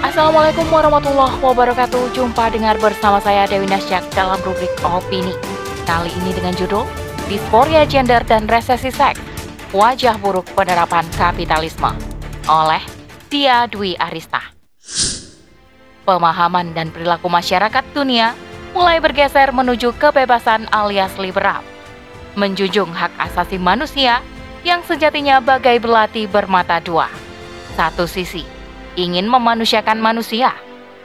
Assalamualaikum warahmatullahi wabarakatuh. Jumpa dengar bersama saya Dewi Nasyak dalam rubrik Opini. Kali ini dengan judul Dysphoria Gender dan Resesi Seks Wajah Buruk Penerapan Kapitalisme Oleh Tia Dwi Arista. Pemahaman dan perilaku masyarakat dunia mulai bergeser menuju kebebasan alias liberal Menjunjung hak asasi manusia yang sejatinya bagai belati bermata dua. Satu sisi ingin memanusiakan manusia,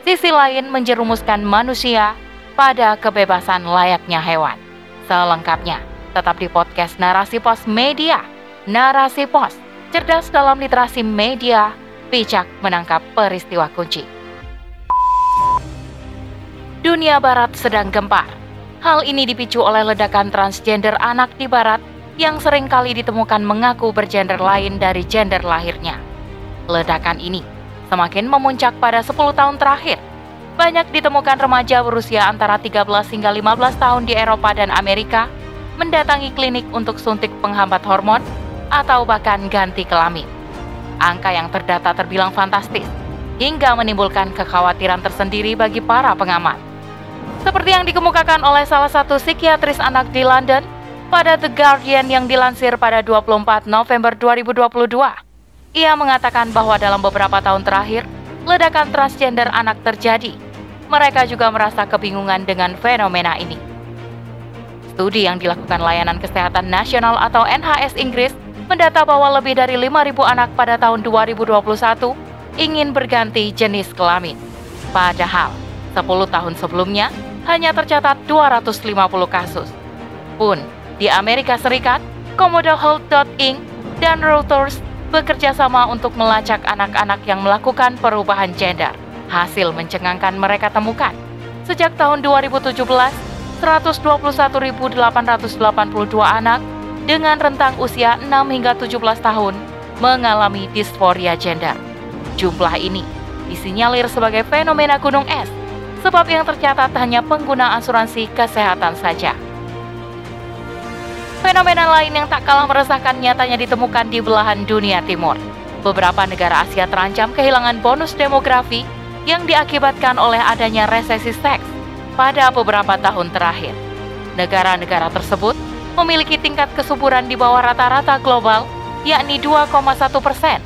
sisi lain menjerumuskan manusia pada kebebasan layaknya hewan. Selengkapnya, tetap di podcast Narasi Pos Media. Narasi Pos, cerdas dalam literasi media, bijak menangkap peristiwa kunci. Dunia Barat sedang gempar. Hal ini dipicu oleh ledakan transgender anak di Barat yang sering kali ditemukan mengaku bergender lain dari gender lahirnya. Ledakan ini semakin memuncak pada 10 tahun terakhir. Banyak ditemukan remaja berusia antara 13 hingga 15 tahun di Eropa dan Amerika mendatangi klinik untuk suntik penghambat hormon atau bahkan ganti kelamin. Angka yang terdata terbilang fantastis hingga menimbulkan kekhawatiran tersendiri bagi para pengamat. Seperti yang dikemukakan oleh salah satu psikiatris anak di London pada The Guardian yang dilansir pada 24 November 2022. Ia mengatakan bahwa dalam beberapa tahun terakhir, ledakan transgender anak terjadi. Mereka juga merasa kebingungan dengan fenomena ini. Studi yang dilakukan Layanan Kesehatan Nasional atau NHS Inggris mendata bahwa lebih dari 5.000 anak pada tahun 2021 ingin berganti jenis kelamin. Padahal, 10 tahun sebelumnya hanya tercatat 250 kasus. Pun, di Amerika Serikat, Komodo Health.inc dan Reuters bekerja sama untuk melacak anak-anak yang melakukan perubahan gender. Hasil mencengangkan mereka temukan. Sejak tahun 2017, 121.882 anak dengan rentang usia 6 hingga 17 tahun mengalami disforia gender. Jumlah ini disinyalir sebagai fenomena gunung es, sebab yang tercatat hanya pengguna asuransi kesehatan saja. Fenomena lain yang tak kalah meresahkan nyatanya ditemukan di belahan dunia timur. Beberapa negara Asia terancam kehilangan bonus demografi yang diakibatkan oleh adanya resesi seks pada beberapa tahun terakhir. Negara-negara tersebut memiliki tingkat kesuburan di bawah rata-rata global, yakni 2,1 persen.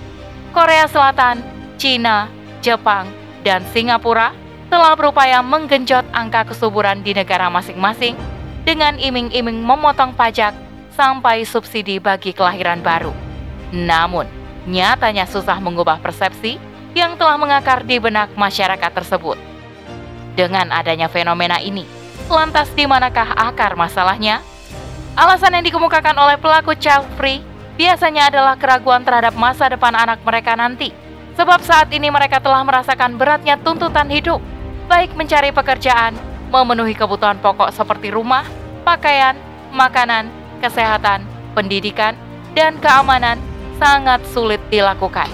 Korea Selatan, Cina, Jepang, dan Singapura telah berupaya menggenjot angka kesuburan di negara masing-masing dengan iming-iming memotong pajak sampai subsidi bagi kelahiran baru. Namun, nyatanya susah mengubah persepsi yang telah mengakar di benak masyarakat tersebut. Dengan adanya fenomena ini, lantas di manakah akar masalahnya? Alasan yang dikemukakan oleh pelaku child free biasanya adalah keraguan terhadap masa depan anak mereka nanti. Sebab saat ini mereka telah merasakan beratnya tuntutan hidup, baik mencari pekerjaan, memenuhi kebutuhan pokok seperti rumah, pakaian, makanan, kesehatan, pendidikan, dan keamanan sangat sulit dilakukan.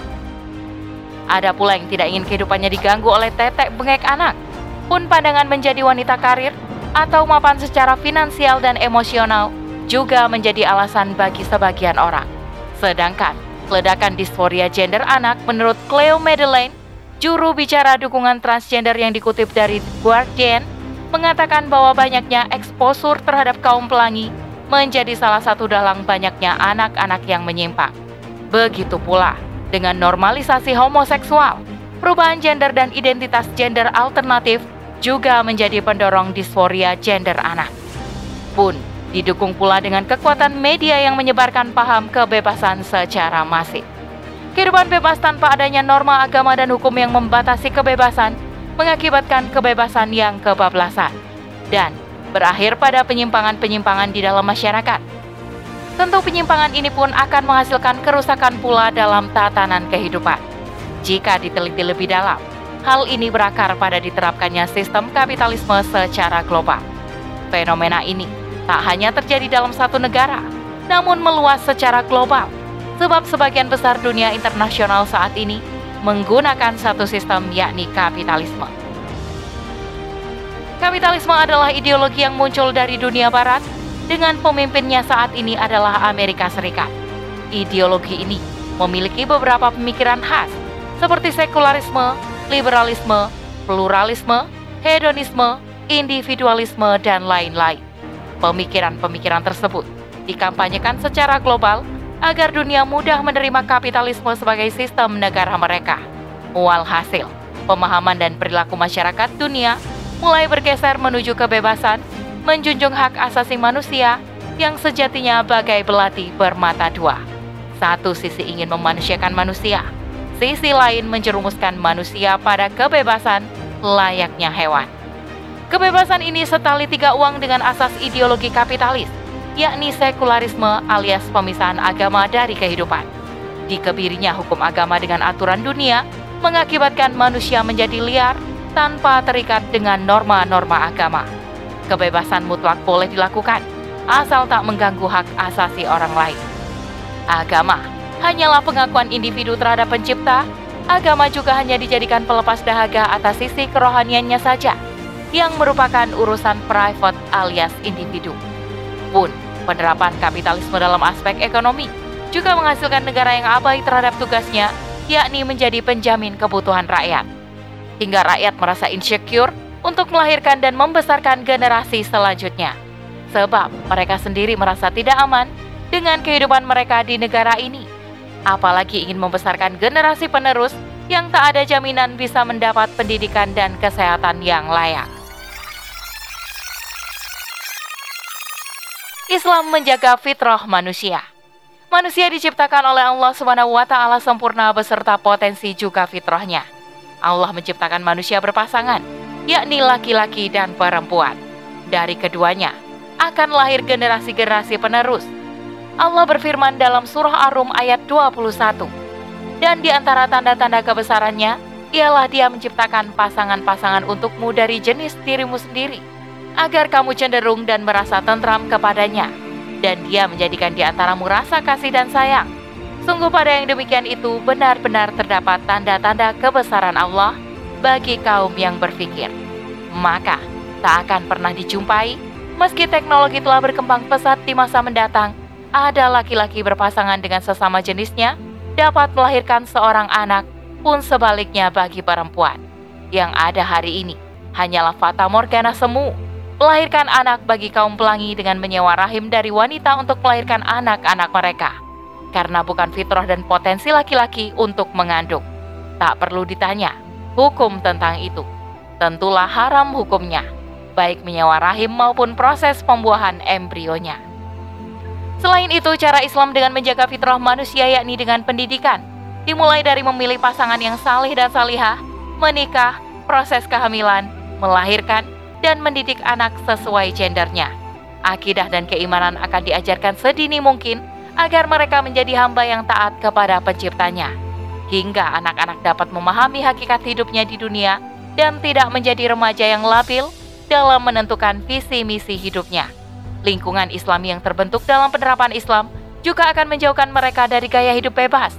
Ada pula yang tidak ingin kehidupannya diganggu oleh tetek bengek anak, pun pandangan menjadi wanita karir atau mapan secara finansial dan emosional juga menjadi alasan bagi sebagian orang. Sedangkan ledakan disforia gender anak menurut Cleo Madeleine, juru bicara dukungan transgender yang dikutip dari Guardian, mengatakan bahwa banyaknya eksposur terhadap kaum pelangi menjadi salah satu dalang banyaknya anak-anak yang menyimpang. Begitu pula dengan normalisasi homoseksual, perubahan gender dan identitas gender alternatif juga menjadi pendorong disforia gender anak. Pun didukung pula dengan kekuatan media yang menyebarkan paham kebebasan secara masif. Kehidupan bebas tanpa adanya norma agama dan hukum yang membatasi kebebasan mengakibatkan kebebasan yang kebablasan. Dan berakhir pada penyimpangan-penyimpangan di dalam masyarakat. Tentu penyimpangan ini pun akan menghasilkan kerusakan pula dalam tatanan kehidupan. Jika diteliti lebih dalam, hal ini berakar pada diterapkannya sistem kapitalisme secara global. Fenomena ini tak hanya terjadi dalam satu negara, namun meluas secara global, sebab sebagian besar dunia internasional saat ini menggunakan satu sistem yakni kapitalisme. Kapitalisme adalah ideologi yang muncul dari dunia barat dengan pemimpinnya saat ini adalah Amerika Serikat. Ideologi ini memiliki beberapa pemikiran khas seperti sekularisme, liberalisme, pluralisme, hedonisme, individualisme, dan lain-lain. Pemikiran-pemikiran tersebut dikampanyekan secara global agar dunia mudah menerima kapitalisme sebagai sistem negara mereka. Walhasil, pemahaman dan perilaku masyarakat dunia mulai bergeser menuju kebebasan, menjunjung hak asasi manusia yang sejatinya bagai belati bermata dua. Satu sisi ingin memanusiakan manusia, sisi lain menjerumuskan manusia pada kebebasan layaknya hewan. Kebebasan ini setali tiga uang dengan asas ideologi kapitalis, yakni sekularisme alias pemisahan agama dari kehidupan. Dikebirinya hukum agama dengan aturan dunia mengakibatkan manusia menjadi liar tanpa terikat dengan norma-norma agama. Kebebasan mutlak boleh dilakukan, asal tak mengganggu hak asasi orang lain. Agama hanyalah pengakuan individu terhadap pencipta, agama juga hanya dijadikan pelepas dahaga atas sisi kerohaniannya saja, yang merupakan urusan private alias individu. Pun, Penerapan kapitalisme dalam aspek ekonomi juga menghasilkan negara yang abai terhadap tugasnya, yakni menjadi penjamin kebutuhan rakyat. Hingga rakyat merasa insecure untuk melahirkan dan membesarkan generasi selanjutnya. Sebab mereka sendiri merasa tidak aman dengan kehidupan mereka di negara ini. Apalagi ingin membesarkan generasi penerus yang tak ada jaminan bisa mendapat pendidikan dan kesehatan yang layak. Islam menjaga fitrah manusia. Manusia diciptakan oleh Allah taala sempurna beserta potensi juga fitrahnya. Allah menciptakan manusia berpasangan, yakni laki-laki dan perempuan. Dari keduanya akan lahir generasi-generasi penerus. Allah berfirman dalam surah Ar-Rum ayat 21. Dan di antara tanda-tanda kebesarannya ialah Dia menciptakan pasangan-pasangan untukmu dari jenis dirimu sendiri agar kamu cenderung dan merasa tentram kepadanya, dan dia menjadikan di antaramu rasa kasih dan sayang. Sungguh pada yang demikian itu benar-benar terdapat tanda-tanda kebesaran Allah bagi kaum yang berpikir. Maka, tak akan pernah dijumpai, meski teknologi telah berkembang pesat di masa mendatang, ada laki-laki berpasangan dengan sesama jenisnya dapat melahirkan seorang anak pun sebaliknya bagi perempuan. Yang ada hari ini hanyalah fata morgana semu melahirkan anak bagi kaum pelangi dengan menyewa rahim dari wanita untuk melahirkan anak-anak mereka. Karena bukan fitrah dan potensi laki-laki untuk mengandung. Tak perlu ditanya, hukum tentang itu. Tentulah haram hukumnya, baik menyewa rahim maupun proses pembuahan embrionya. Selain itu, cara Islam dengan menjaga fitrah manusia yakni dengan pendidikan, dimulai dari memilih pasangan yang salih dan salihah, menikah, proses kehamilan, melahirkan, dan mendidik anak sesuai gendernya. Akidah dan keimanan akan diajarkan sedini mungkin agar mereka menjadi hamba yang taat kepada penciptanya. Hingga anak-anak dapat memahami hakikat hidupnya di dunia dan tidak menjadi remaja yang labil dalam menentukan visi misi hidupnya. Lingkungan Islam yang terbentuk dalam penerapan Islam juga akan menjauhkan mereka dari gaya hidup bebas.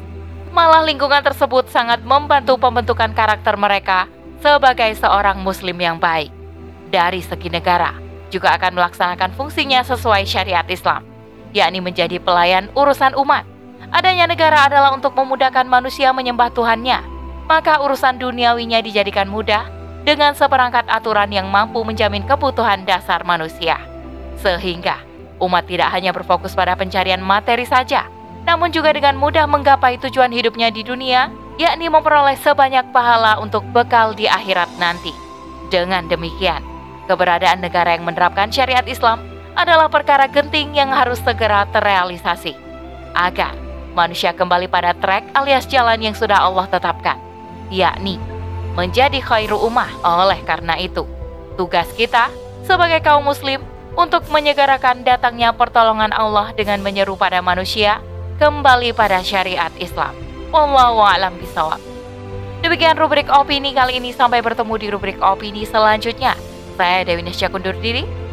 Malah lingkungan tersebut sangat membantu pembentukan karakter mereka sebagai seorang muslim yang baik dari segi negara juga akan melaksanakan fungsinya sesuai syariat Islam, yakni menjadi pelayan urusan umat. Adanya negara adalah untuk memudahkan manusia menyembah Tuhannya, maka urusan duniawinya dijadikan mudah dengan seperangkat aturan yang mampu menjamin kebutuhan dasar manusia. Sehingga umat tidak hanya berfokus pada pencarian materi saja, namun juga dengan mudah menggapai tujuan hidupnya di dunia, yakni memperoleh sebanyak pahala untuk bekal di akhirat nanti. Dengan demikian, Keberadaan negara yang menerapkan syariat Islam adalah perkara genting yang harus segera terrealisasi agar manusia kembali pada trek alias jalan yang sudah Allah tetapkan, yakni menjadi khairu ummah. Oleh karena itu, tugas kita sebagai kaum muslim untuk menyegerakan datangnya pertolongan Allah dengan menyeru pada manusia kembali pada syariat Islam. Wallahu a'lam bishawab. Demikian rubrik opini kali ini sampai bertemu di rubrik opini selanjutnya. Saya Dewi Nesya kundur diri.